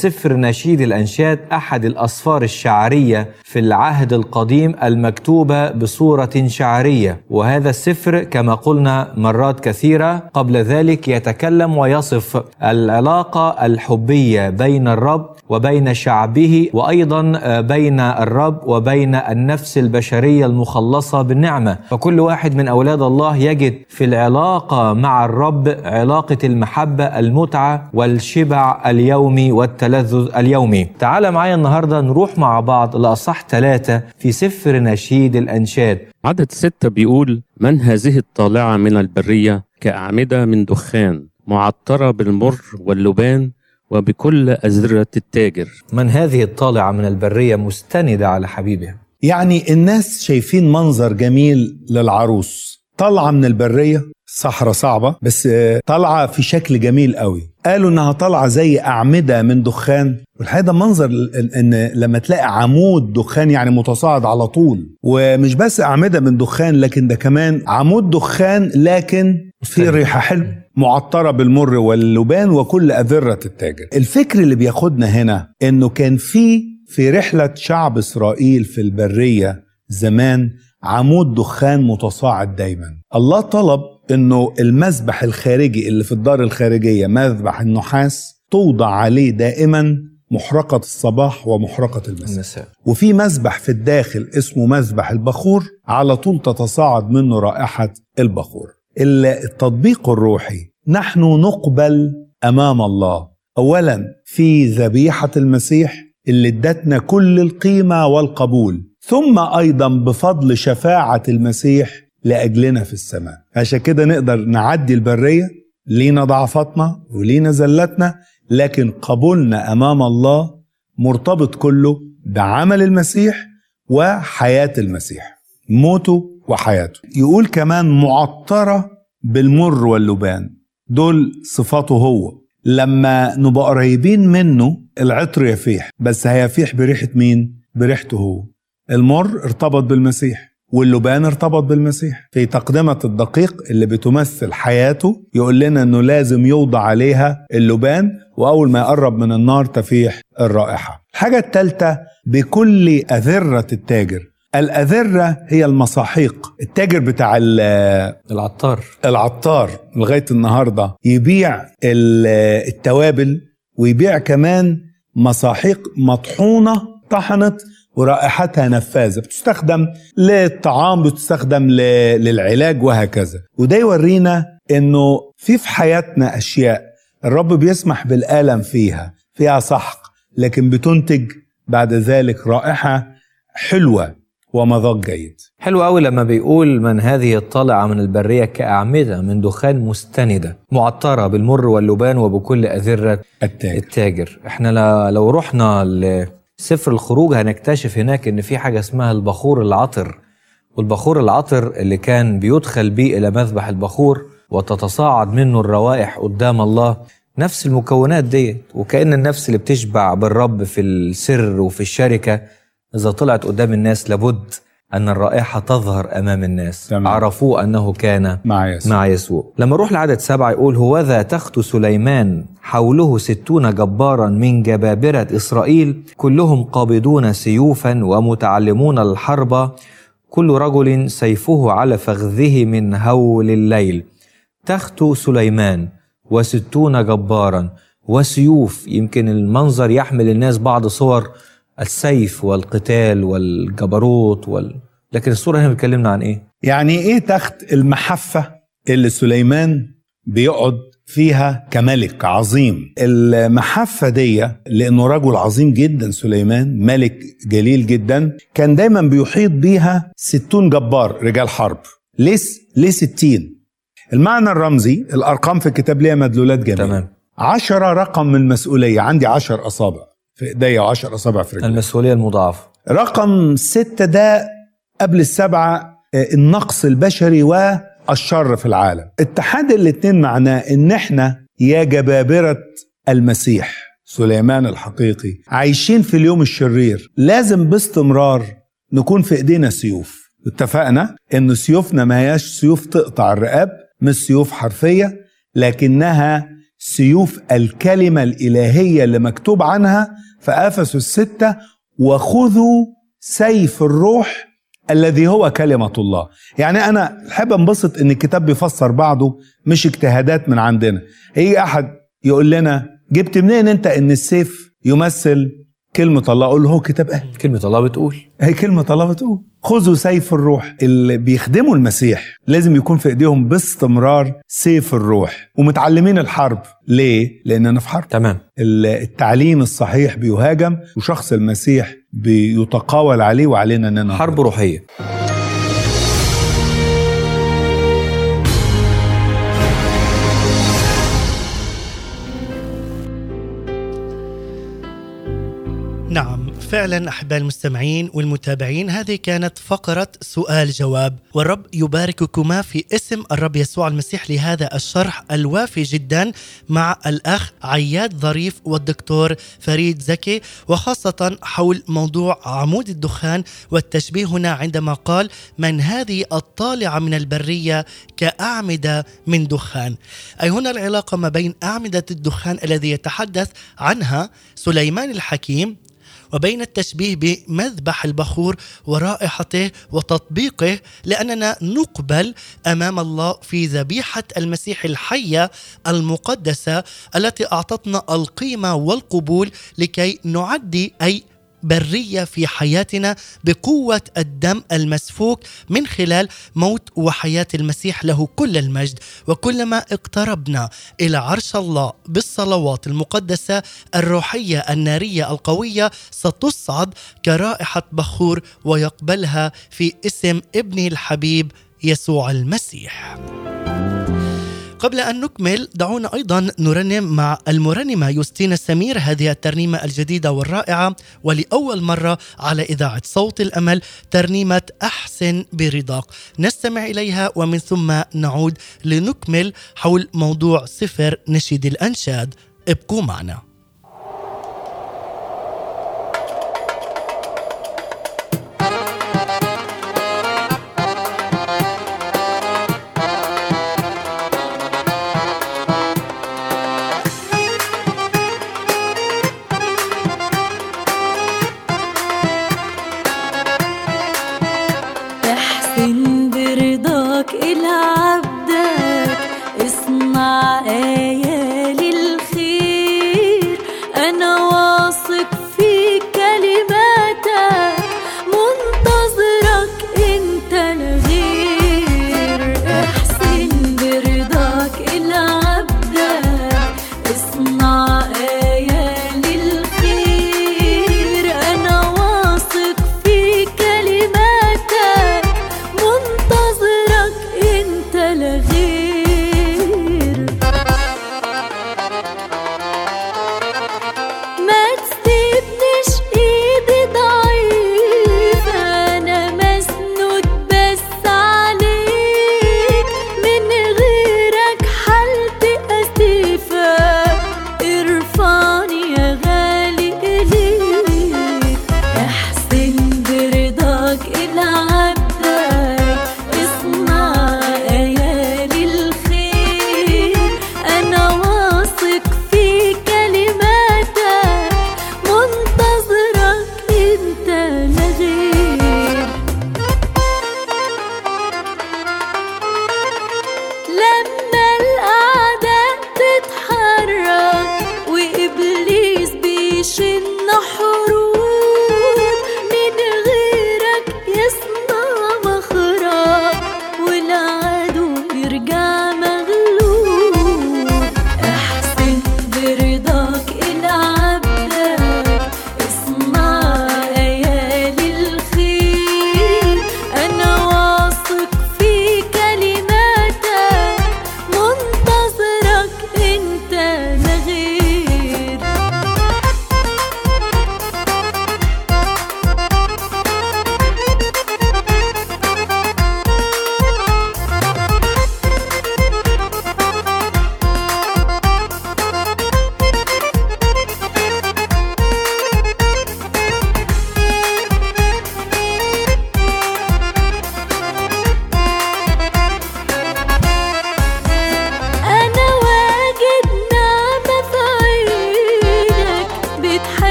سفر نشيد الأنشاد أحد الأسفار الشعرية في العهد القديم المكتوبة بصورة شعرية. وهذا السفر كما قلنا مرات كثيرة قبل ذلك يتكلم ويصف العلاقة الحبية بين الرب وبين شعبه وأيضا بين الرب وبين النفس البشرية المخلصة بالنعمة. فكل واحد من أولاد الله يجد في العلاقة مع الرب علاقة المحبة المتعة والشبع اليومي والتلذذ اليومي. تعال معايا النهاردة نروح مع بعض لأصح ثلاثة في سفر نشيد الأنشاد. عدد ستة بيقول من هذه الطالعة من البرية كأعمدة من دخان معطرة بالمر واللبان وبكل أزرة التاجر. من هذه الطالعة من البرية مستندة على حبيبها. يعني الناس شايفين منظر جميل للعروس. طالعة من البرية صحراء صعبة بس طالعة في شكل جميل قوي. قالوا إنها طالعة زي أعمدة من دخان. والحقيقة ده منظر إن لما تلاقي عمود دخان يعني متصاعد على طول. ومش بس أعمدة من دخان لكن ده كمان عمود دخان لكن في ريحة حلوة معطرة بالمر واللبان وكل أذرة التاجر الفكر اللي بياخدنا هنا إنه كان في في رحلة شعب إسرائيل في البرية زمان عمود دخان متصاعد دايما. الله طلب إنه المذبح الخارجي اللي في الدار الخارجية مذبح النحاس توضع عليه دائما محرقة الصباح ومحرقة المساء. المساء. وفي مذبح في الداخل اسمه مذبح البخور على طول تتصاعد منه رائحة البخور. التطبيق الروحي نحن نقبل أمام الله. اولا في ذبيحة المسيح اللي ادتنا كل القيمة والقبول. ثم أيضا بفضل شفاعة المسيح لأجلنا في السماء. عشان كده نقدر نعدي البرية لينا ضعفاتنا ولينا زلاتنا لكن قبولنا أمام الله مرتبط كله بعمل المسيح وحياة المسيح موته وحياته. يقول كمان معطرة بالمر واللبان دول صفاته هو. لما نبقى قريبين منه العطر يفيح. بس هيفيح بريحة مين؟ بريحته هو. المر ارتبط بالمسيح واللبان ارتبط بالمسيح. في تقدمة الدقيق اللي بتمثل حياته يقول لنا إنه لازم يوضع عليها اللبان وأول ما يقرب من النار تفيح الرائحة. الحاجة الثالثة بكل أذرة التاجر. الأذرة هي المصاحيق. التاجر بتاع العطار. العطار لغاية النهاردة. يبيع التوابل ويبيع كمان مصاحيق مطحونة طحنت ورائحتها نفاذة بتستخدم للطعام بتستخدم للعلاج وهكذا. وده يورينا إنه في في حياتنا أشياء الرب بيسمح بالألم فيها فيها سحق لكن بتنتج بعد ذلك رائحة حلوة ومذاق جيد. حلو قوي لما بيقول من هذه الطالعة من البرية كأعمدة من دخان مستندة معطرة بالمر واللبان وبكل أذرة التاجر. التاجر. إحنا لو رحنا لسفر الخروج هنكتشف هناك إن في حاجة اسمها البخور العطر والبخور العطر اللي كان بيدخل بيه إلى مذبح البخور وتتصاعد منه الروائح قدام الله. نفس المكونات ديت وكأن النفس اللي بتشبع بالرب في السر وفي الشركة إذا طلعت قدام الناس لابد أن الرائحة تظهر أمام الناس. تمام. عرفوه أنه كان مع يسوع. مع يسوع. لما نروح لعدد سبعة يقول هوذا تخت سليمان حوله ستون جبارا من جبابرة إسرائيل كلهم قابضون سيوفا ومتعلمون الحرب كل رجل سيفه على فخذه من هول الليل. تخت سليمان وستون جبارا وسيوف يمكن المنظر يحمل الناس بعض صور السيف والقتال والجبروت وال... لكن الصورة هنا بتكلمنا عن إيه؟ يعني إيه تخت المحفة اللي سليمان بيقعد فيها كملك عظيم؟ المحفة دي لأنه رجل عظيم جدا سليمان ملك جليل جدا كان دايما بيحيط بيها ستون جبار رجال حرب. ليه ليه ستين؟ المعنى الرمزي الأرقام في الكتاب ليها مدلولات جميلة. تمام. عشرة رقم من المسؤولية عندي عشر أصابع. في إيديا وعشر أصابع في رجلي. المسؤولية المضاعفة. رقم ستة ده قبل السبعة آه، النقص البشري الشر في العالم. اتحاد الاتنين معناه إن إحنا يا جبابرة المسيح سليمان الحقيقي عايشين في اليوم الشرير. لازم باستمرار نكون في إيدينا سيوف. اتفقنا؟ إن سيوفنا ما هياش سيوف تقطع الرقاب مش سيوف حرفية لكنها سيوف الكلمة الإلهية اللي مكتوب عنها في أفسس الستة وخذوا سيف الروح الذي هو كلمة الله. يعني أنا أحب أنبسط إن الكتاب بيفسر بعضه مش اجتهادات من عندنا. هيجي أحد يقول لنا جبت منين أنت إن السيف يمثل كلمة الله أقول له هو كتاب أهل كلمة الله بتقول. هي كلمة الله بتقول. خذوا سيف الروح. اللي بيخدموا المسيح لازم يكون في إيديهم باستمرار سيف الروح. ومتعلمين الحرب. ليه؟ لأننا في حرب. تمام. التعليم الصحيح بيهاجم وشخص المسيح بيتقاول عليه وعلينا اننا حرب روحية. فعلا أحباء المستمعين والمتابعين هذه كانت فقرة سؤال جواب والرب يبارككما في اسم الرب يسوع المسيح لهذا الشرح الوافي جدا مع الأخ عياد ظريف والدكتور فريد زكي وخاصة حول موضوع عمود الدخان والتشبيه هنا عندما قال من هذه الطالعة من البرية كأعمدة من دخان أي هنا العلاقة ما بين أعمدة الدخان الذي يتحدث عنها سليمان الحكيم وبين التشبيه بمذبح البخور ورائحته وتطبيقه لأننا نقبل أمام الله في ذبيحة المسيح الحية المقدسة التي أعطتنا القيمة والقبول لكي نعدي أي برية في حياتنا بقوة الدم المسفوك من خلال موت وحياة المسيح له كل المجد وكلما اقتربنا إلى عرش الله بالصلوات المقدسة الروحية النارية القوية ستصعد كرائحة بخور ويقبلها في اسم ابنه الحبيب يسوع المسيح. قبل أن نكمل دعونا أيضا نرنم مع المرنمة يوستينا سمير هذه الترنيمة الجديدة والرائعة ولأول مرة على إذاعة صوت الأمل ترنيمة أحسن برضاك نستمع إليها ومن ثم نعود لنكمل حول موضوع سفر نشيد الأنشاد. ابقوا معنا.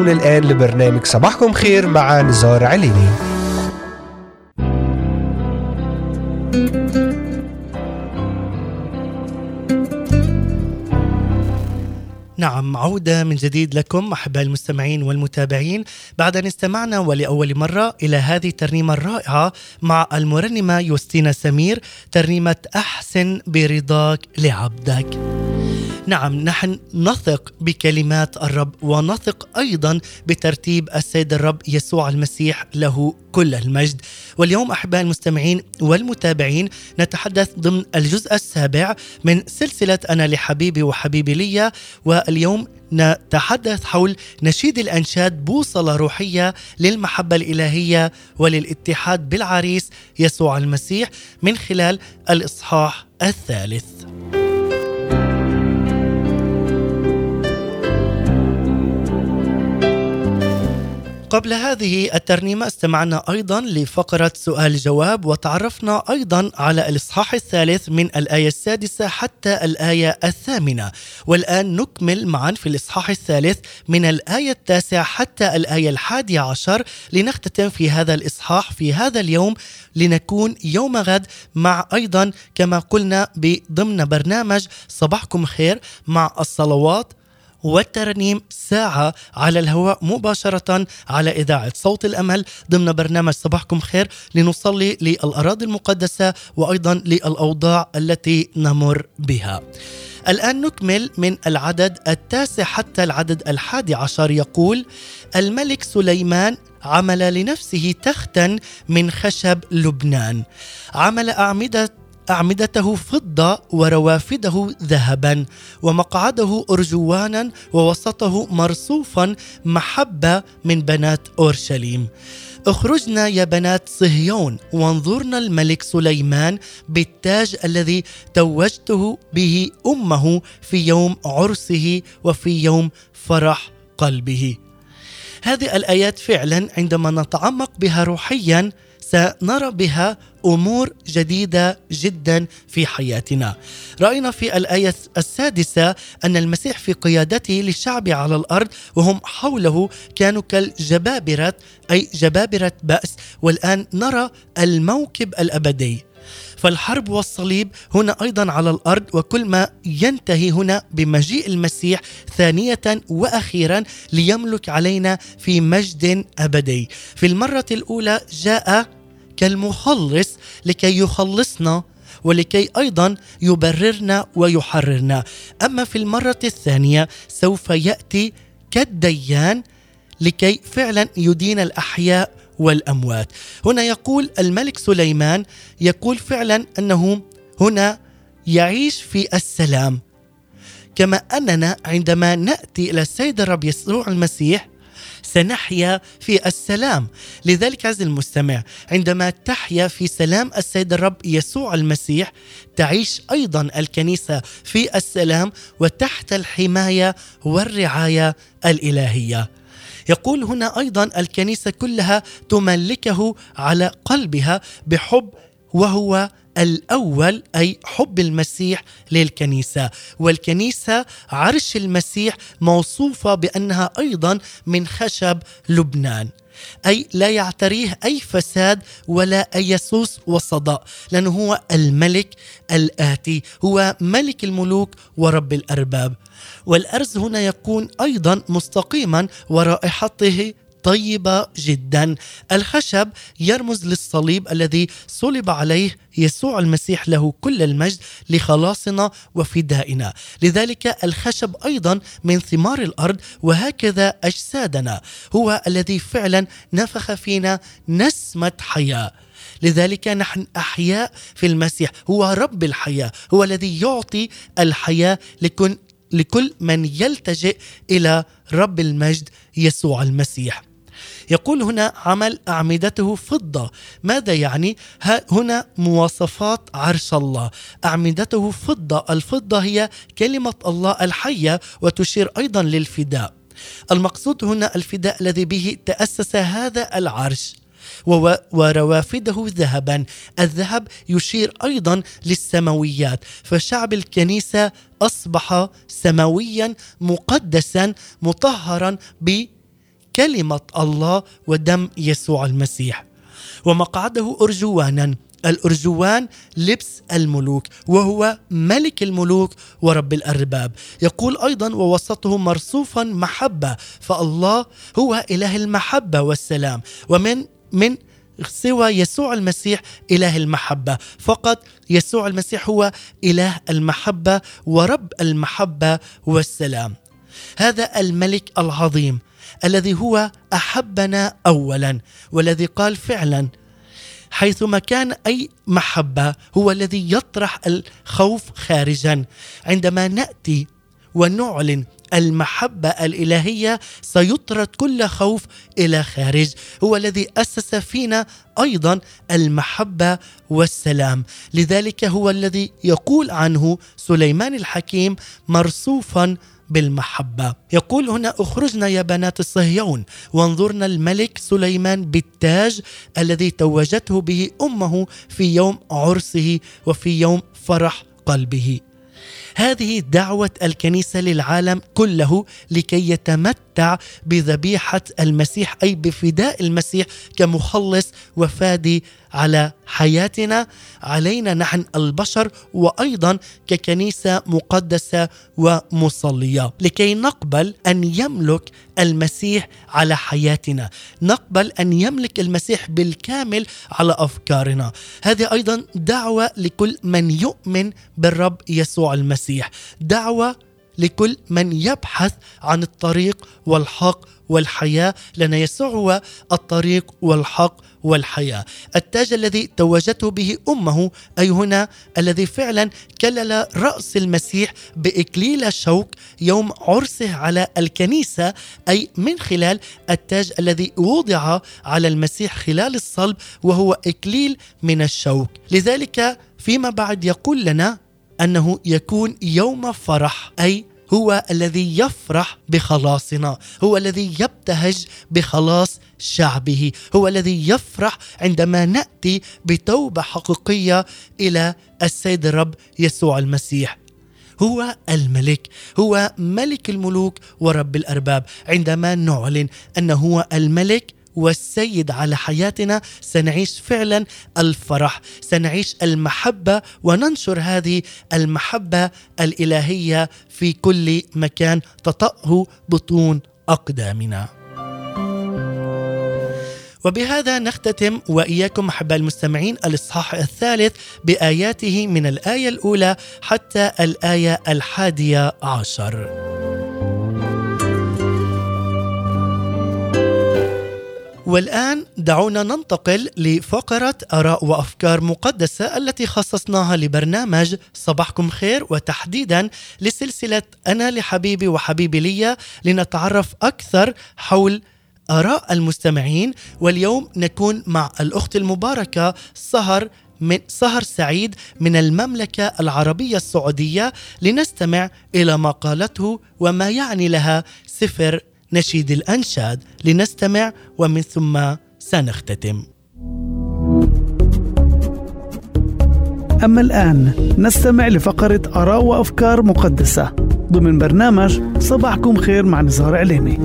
تستمعون الآن لبرنامج صباحكم خير مع نزار عليني. نعم عودة من جديد لكم أحباء المستمعين والمتابعين. بعد أن استمعنا ولأول مرة إلى هذه الترنيمة الرائعة مع المرنمة يوستينا سمير ترنيمة أحسن برضاك لعبدك. نعم نحن نثق بكلمات الرب ونثق أيضا بترتيب السيد الرب يسوع المسيح له كل المجد واليوم أحباء المستمعين والمتابعين نتحدث ضمن الجزء السابع من سلسلة أنا لحبيبي وحبيبي لي واليوم نتحدث حول نشيد الأنشاد بوصلة روحية للمحبة الإلهية وللاتحاد بالعريس يسوع المسيح من خلال الإصحاح الثالث. قبل هذه الترنيمة استمعنا أيضا لفقرة سؤال جواب وتعرفنا أيضا على الإصحاح الثالث من الآية السادسة حتى الآية الثامنة. والآن نكمل معا في الإصحاح الثالث من الآية التاسعة حتى الآية الحادية عشر. لنختتم في هذا الإصحاح في هذا اليوم لنكون يوم غد مع أيضا كما قلنا ضمن برنامج صباحكم خير مع الصلوات والترنيم ساعة على الهواء مباشرة على إذاعة صوت الأمل ضمن برنامج صباحكم خير لنصلي للأراضي المقدسة وأيضا للأوضاع التي نمر بها. الآن نكمل من العدد التاسع حتى العدد الحادي عشر يقول الملك سليمان عمل لنفسه تختا من خشب لبنان. عمل أعمدة أعمدته فضة وروافده ذهبا ومقعده أرجوانا ووسطه مرصوفا محبة من بنات أورشليم اخرجنا يا بنات صهيون وانظرنا الملك سليمان بالتاج الذي توجته به أمه في يوم عرسه وفي يوم فرح قلبه. هذه الآيات فعلا عندما نتعمق بها روحيا سنرى بها أمور جديدة جدا في حياتنا. رأينا في الآية السادسة أن المسيح في قيادته للشعب على الأرض وهم حوله كانوا كالجبابرة أي جبابرة بأس والآن نرى الموكب الأبدي. فالحرب والصليب هنا أيضا على الأرض وكل ما ينتهي هنا بمجيء المسيح ثانية وأخيرا ليملك علينا في مجد أبدي. في المرة الأولى جاء كالمخلص لكي يخلصنا ولكي أيضا يبررنا ويحررنا. أما في المرة الثانية سوف يأتي كالديان لكي فعلا يدين الأحياء والأموات. هنا يقول الملك سليمان يقول فعلا أنه هنا يعيش في السلام. كما أننا عندما نأتي إلى السيد الرب يسوع المسيح سنحيا في السلام. لذلك عز المستمع عندما تحيا في سلام السيد الرب يسوع المسيح تعيش أيضا الكنيسة في السلام وتحت الحماية والرعاية الإلهية. يقول هنا أيضا الكنيسة كلها تملكه على قلبها بحب وهو الأول أي حب المسيح للكنيسة والكنيسة عرش المسيح موصوفة بأنها أيضا من خشب لبنان. أي لا يعتريه أي فساد ولا أي سوس وصداء لأنه هو الملك الآتي هو ملك الملوك ورب الأرباب. والأرز هنا يكون أيضا مستقيما ورائحته طيبة جدا. الخشب يرمز للصليب الذي صلب عليه يسوع المسيح له كل المجد لخلاصنا وفدائنا. لذلك الخشب أيضا من ثمار الأرض وهكذا أجسادنا. هو الذي فعلا نفخ فينا نسمة حياة. لذلك نحن أحياء في المسيح. هو رب الحياة. هو الذي يعطي الحياة لكل لكل من يلتجئ إلى رب المجد يسوع المسيح. يقول هنا عمل أعمدته فضة. ماذا يعني؟ هنا مواصفات عرش الله. أعمدته فضة. الفضة هي كلمة الله الحية وتشير أيضا للفداء. المقصود هنا الفداء الذي به تأسس هذا العرش وروافده ذهبا. الذهب يشير أيضا للسماويات. فشعب الكنيسة أصبح سماويا مقدسا مطهرا بكلمة الله ودم يسوع المسيح. ومقعده أرجوانا الأرجوان لبس الملوك وهو ملك الملوك ورب الأرباب. يقول أيضا ووسطه مرصوفا محبة فالله هو إله المحبة والسلام ومن من سوى يسوع المسيح إله المحبة. فقط يسوع المسيح هو إله المحبة ورب المحبة والسلام. هذا الملك العظيم الذي هو أحبنا اولا والذي قال فعلا حيثما كان أي محبة هو الذي يطرح الخوف خارجا. عندما نأتي ونعلن المحبة الإلهية سيطرد كل خوف إلى خارج. هو الذي أسس فينا أيضا المحبة والسلام. لذلك هو الذي يقول عنه سليمان الحكيم مرصوفا بالمحبة. يقول هنا اخرجنا يا بنات الصهيون وانظرنا الملك سليمان بالتاج الذي توجته به أمه في يوم عرسه وفي يوم فرح قلبه. هذه دعوة الكنيسة للعالم كله لكي يتمتع بذبيحة المسيح أي بفداء المسيح كمخلص وفادي على حياتنا. علينا نحن البشر وأيضا ككنيسة مقدسة ومصلية. لكي نقبل أن يملك المسيح على حياتنا. نقبل أن يملك المسيح بالكامل على أفكارنا. هذه أيضا دعوة لكل من يؤمن بالرب يسوع المسيح. دعوة لكل من يبحث عن الطريق والحق والحياة لأن يسوع هو الطريق والحق والحياة. التاج الذي توجته به أمه أي هنا الذي فعلا كلل رأس المسيح بإكليل الشوك يوم عرسه على الكنيسة أي من خلال التاج الذي وضع على المسيح خلال الصلب وهو إكليل من الشوك. لذلك فيما بعد يقول لنا أنه يكون يوم فرح أي هو الذي يفرح بخلاصنا هو الذي يبتهج بخلاص شعبه هو الذي يفرح عندما نأتي بتوبة حقيقية إلى السيد الرب يسوع المسيح. هو الملك هو ملك الملوك ورب الأرباب. عندما نعلن أنه هو الملك والسيد على حياتنا سنعيش فعلا الفرح سنعيش المحبة وننشر هذه المحبة الإلهية في كل مكان تطأه بطون أقدامنا وبهذا نختتم وإياكم أحباء المستمعين الإصحاح الثالث بآياته من الآية الأولى حتى الآية الحادية عشر. والآن دعونا ننتقل لفقرة آراء وأفكار مقدسة التي خصصناها لبرنامج صباحكم خير وتحديدا لسلسلة أنا لحبيبي وحبيبي لي لنتعرف أكثر حول آراء المستمعين. واليوم نكون مع الأخت المباركة سهر من سهر سعيد من المملكة العربية السعودية لنستمع إلى ما قالته وما يعني لها سفر نشيد الأنشاد لنستمع ومن ثم سنختتم. أما الآن نستمع لفقرة آراء وأفكار مقدسة. ضمن برنامج صباحكم خير مع نزار عليمي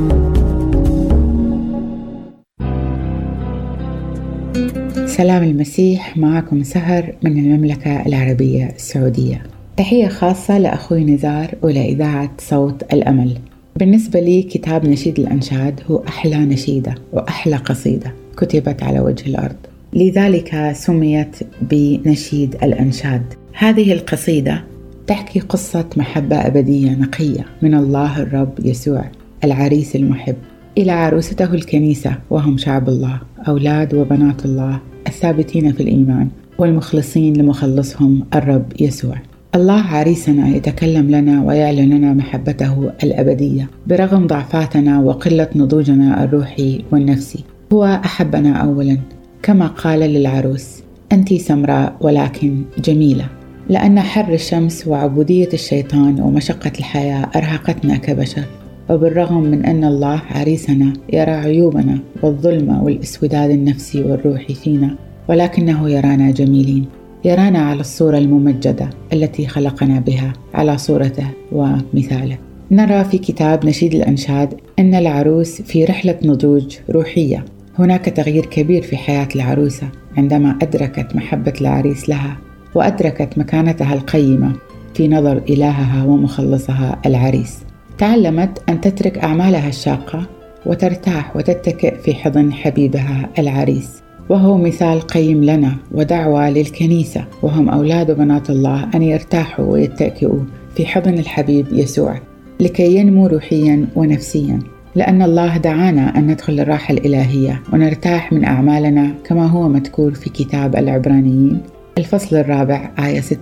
سلام المسيح معكم سهر من المملكة العربية السعودية. تحية خاصة لأخوي نزار ولإذاعة صوت الأمل. بالنسبة لي كتاب نشيد الأنشاد هو أحلى نشيدة وأحلى قصيدة كتبت على وجه الأرض. لذلك سميت بنشيد الأنشاد. هذه القصيدة تحكي قصة محبة أبدية نقية من الله الرب يسوع العريس المحب إلى عروسته الكنيسة وهم شعب الله أولاد وبنات الله الثابتين في الإيمان والمخلصين لمخلصهم الرب يسوع. الله عريسنا يتكلم لنا ويعلن لنا محبته الأبدية برغم ضعفاتنا وقلة نضوجنا الروحي والنفسي. هو أحبنا أولا كما قال للعروس أنت سمراء ولكن جميلة. لأن حر الشمس وعبودية الشيطان ومشقة الحياة أرهقتنا كبشر. وبالرغم من أن الله عريسنا يرى عيوبنا والظلم والإسوداد النفسي والروحي فينا ولكنه يرانا جميلين. يرانا على الصورة الممجدة التي خلقنا بها على صورته ومثاله. نرى في كتاب نشيد الأنشاد أن العروس في رحلة نضوج روحية. هناك تغيير كبير في حياة العروسة عندما أدركت محبة العريس لها وأدركت مكانتها القيمة في نظر إلهها ومخلصها العريس. تعلمت أن تترك أعمالها الشاقة وترتاح وتتكئ في حضن حبيبها العريس. وهو مثال قيم لنا ودعوة للكنيسة. وهم أولاد وبنات الله أن يرتاحوا ويتكئوا في حضن الحبيب يسوع لكي ينمو روحيا ونفسيا. لأن الله دعانا أن ندخل الراحة الإلهية ونرتاح من أعمالنا كما هو مذكور في كتاب العبرانيين الفصل الرابع آية 6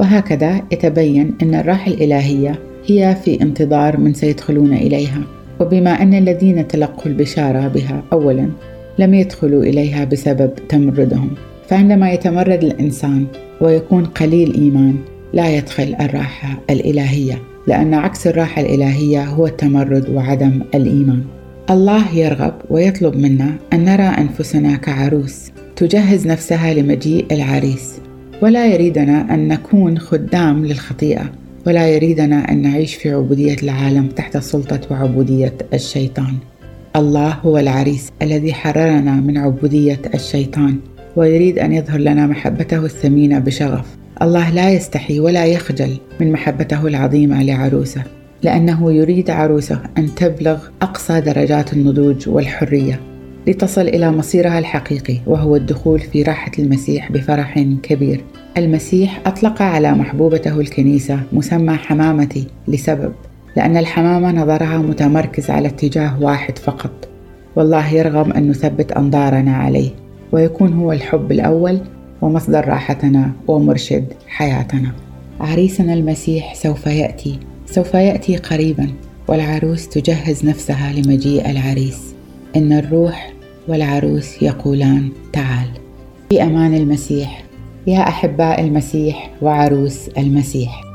وهكذا يتبين أن الراحة الإلهية هي في انتظار من سيدخلون إليها. وبما أن الذين تلقوا البشارة بها أولا لم يدخلوا إليها بسبب تمردهم. فعندما يتمرد الإنسان ويكون قليل إيمان لا يدخل الراحة الإلهية لأن عكس الراحة الإلهية هو التمرد وعدم الإيمان. الله يرغب ويطلب منا أن نرى أنفسنا كعروس تجهز نفسها لمجيء العريس. ولا يريدنا أن نكون خدام للخطيئة ولا يريدنا أن نعيش في عبودية العالم تحت سلطة وعبودية الشيطان. الله هو العريس الذي حررنا من عبودية الشيطان ويريد أن يظهر لنا محبته الثمينة بشغف. الله لا يستحي ولا يخجل من محبته العظيمة لعروسه لأنه يريد عروسه أن تبلغ أقصى درجات النضوج والحرية لتصل إلى مصيرها الحقيقي وهو الدخول في راحة المسيح بفرح كبير. المسيح أطلق على محبوبته الكنيسة مسمى حمامتي لسبب. لأن الحمامة نظرها متمركز على اتجاه واحد فقط. والله يرغب أن نثبت أنظارنا عليه ويكون هو الحب الأول ومصدر راحتنا ومرشد حياتنا. عريسنا المسيح سوف يأتي سوف يأتي قريبا والعروس تجهز نفسها لمجيء العريس. إن الروح والعروس يقولان تعال. في أمان المسيح. يا أحباء المسيح وعروس المسيح.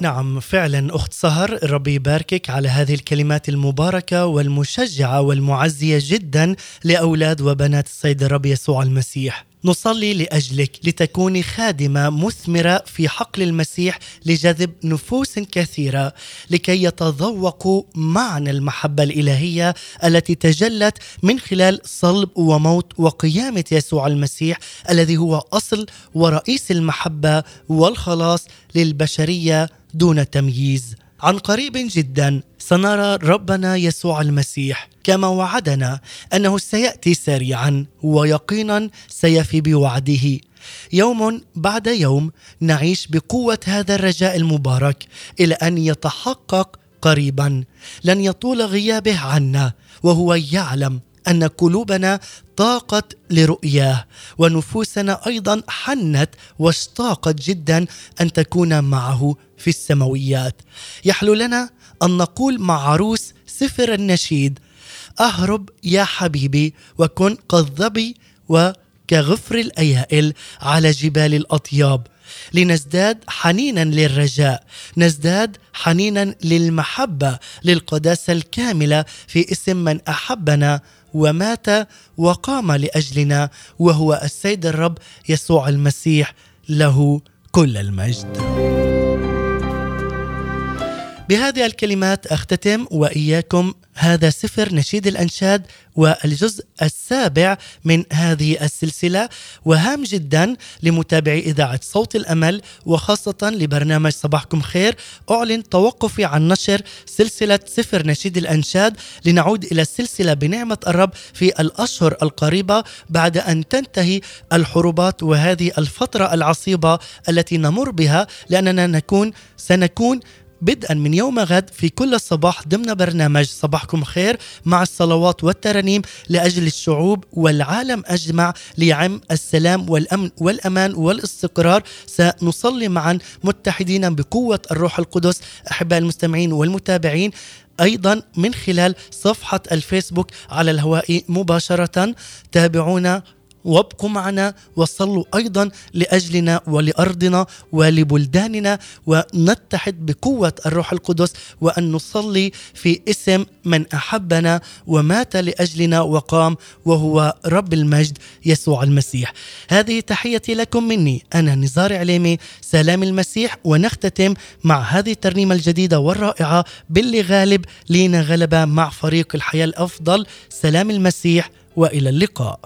نعم فعلا أخت سهر ربي يباركك على هذه الكلمات المباركة والمشجعة والمعزية جدا لأولاد وبنات السيد الرب يسوع المسيح. نصلي لأجلك لتكوني خادمة مثمرة في حقل المسيح لجذب نفوس كثيرة لكي يتذوقوا معنى المحبة الإلهية التي تجلت من خلال صلب وموت وقيامة يسوع المسيح الذي هو أصل ورئيس المحبة والخلاص للبشرية دون تمييز. عن قريب جدا سنرى ربنا يسوع المسيح كما وعدنا أنه سيأتي سريعا ويقينا سيفي بوعده. يوم بعد يوم نعيش بقوة هذا الرجاء المبارك إلى أن يتحقق قريبا. لن يطول غيابه عنا وهو يعلم أن قلوبنا طاقت لرؤياه ونفوسنا أيضا حنت واشتاقت جدا أن تكون معه في السماويات. يحلو لنا أن نقول مع عروس سفر النشيد أهرب يا حبيبي وكن كالظبي وكغفر الأيائل على جبال الأطياب. لنزداد حنينا للرجاء نزداد حنينا للمحبة للقداسة الكاملة في اسم من أحبنا ومات وقام لأجلنا وهو السيد الرب يسوع المسيح له كل المجد. بهذه الكلمات أختتم وإياكم هذا سفر نشيد الأنشاد والجزء السابع من هذه السلسلة. وهام جدا لمتابعي إذاعة صوت الأمل وخاصة لبرنامج صباحكم خير. أعلن توقفي عن نشر سلسلة سفر نشيد الأنشاد. لنعود إلى السلسلة بنعمة الرب في الأشهر القريبة بعد أن تنتهي الحروبات وهذه الفترة العصيبة التي نمر بها لأننا نكون سنكون بدءا من يوم غد في كل الصباح ضمن برنامج صباحكم خير مع الصلوات والترانيم لأجل الشعوب والعالم أجمع ليعم السلام والأمن والأمان والاستقرار. سنصلي معا متحدين بقوة الروح القدس. أحباء المستمعين والمتابعين أيضا من خلال صفحة الفيسبوك على الهواء مباشرة. تابعونا وابقوا معنا وصلوا أيضا لأجلنا ولأرضنا ولبلداننا ونتحد بقوة الروح القدس وأن نصلي في اسم من أحبنا ومات لأجلنا وقام وهو رب المجد يسوع المسيح. هذه تحيتي لكم مني أنا نزار عليمي سلام المسيح ونختتم مع هذه الترنيمة الجديدة والرائعة باللي غالب لينا غلبة مع فريق الحياة الأفضل سلام المسيح وإلى اللقاء.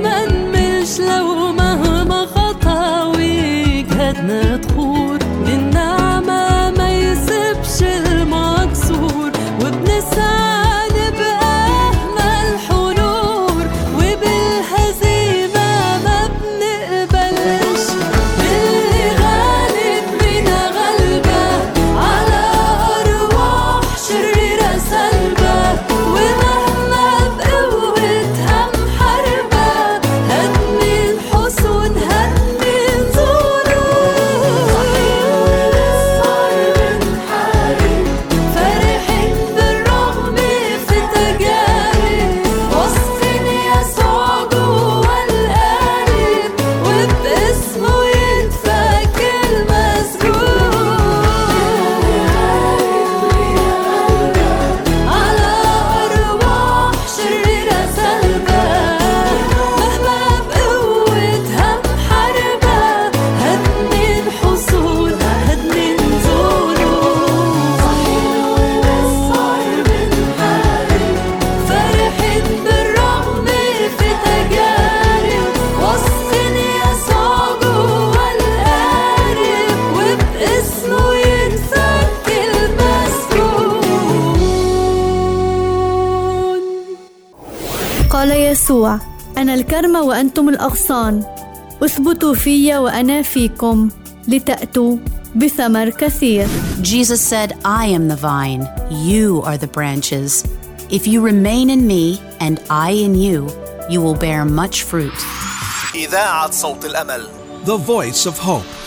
etmez يسوع أنا الكرمة وأنتم الأغصان اثبتوا في وأنا فيكم لتأتوا بثمر كثير Jesus said, I am the vine, you are the branches. If you remain in me and I in you, you will bear much fruit. إذاعة صوت الأمل The Voice of Hope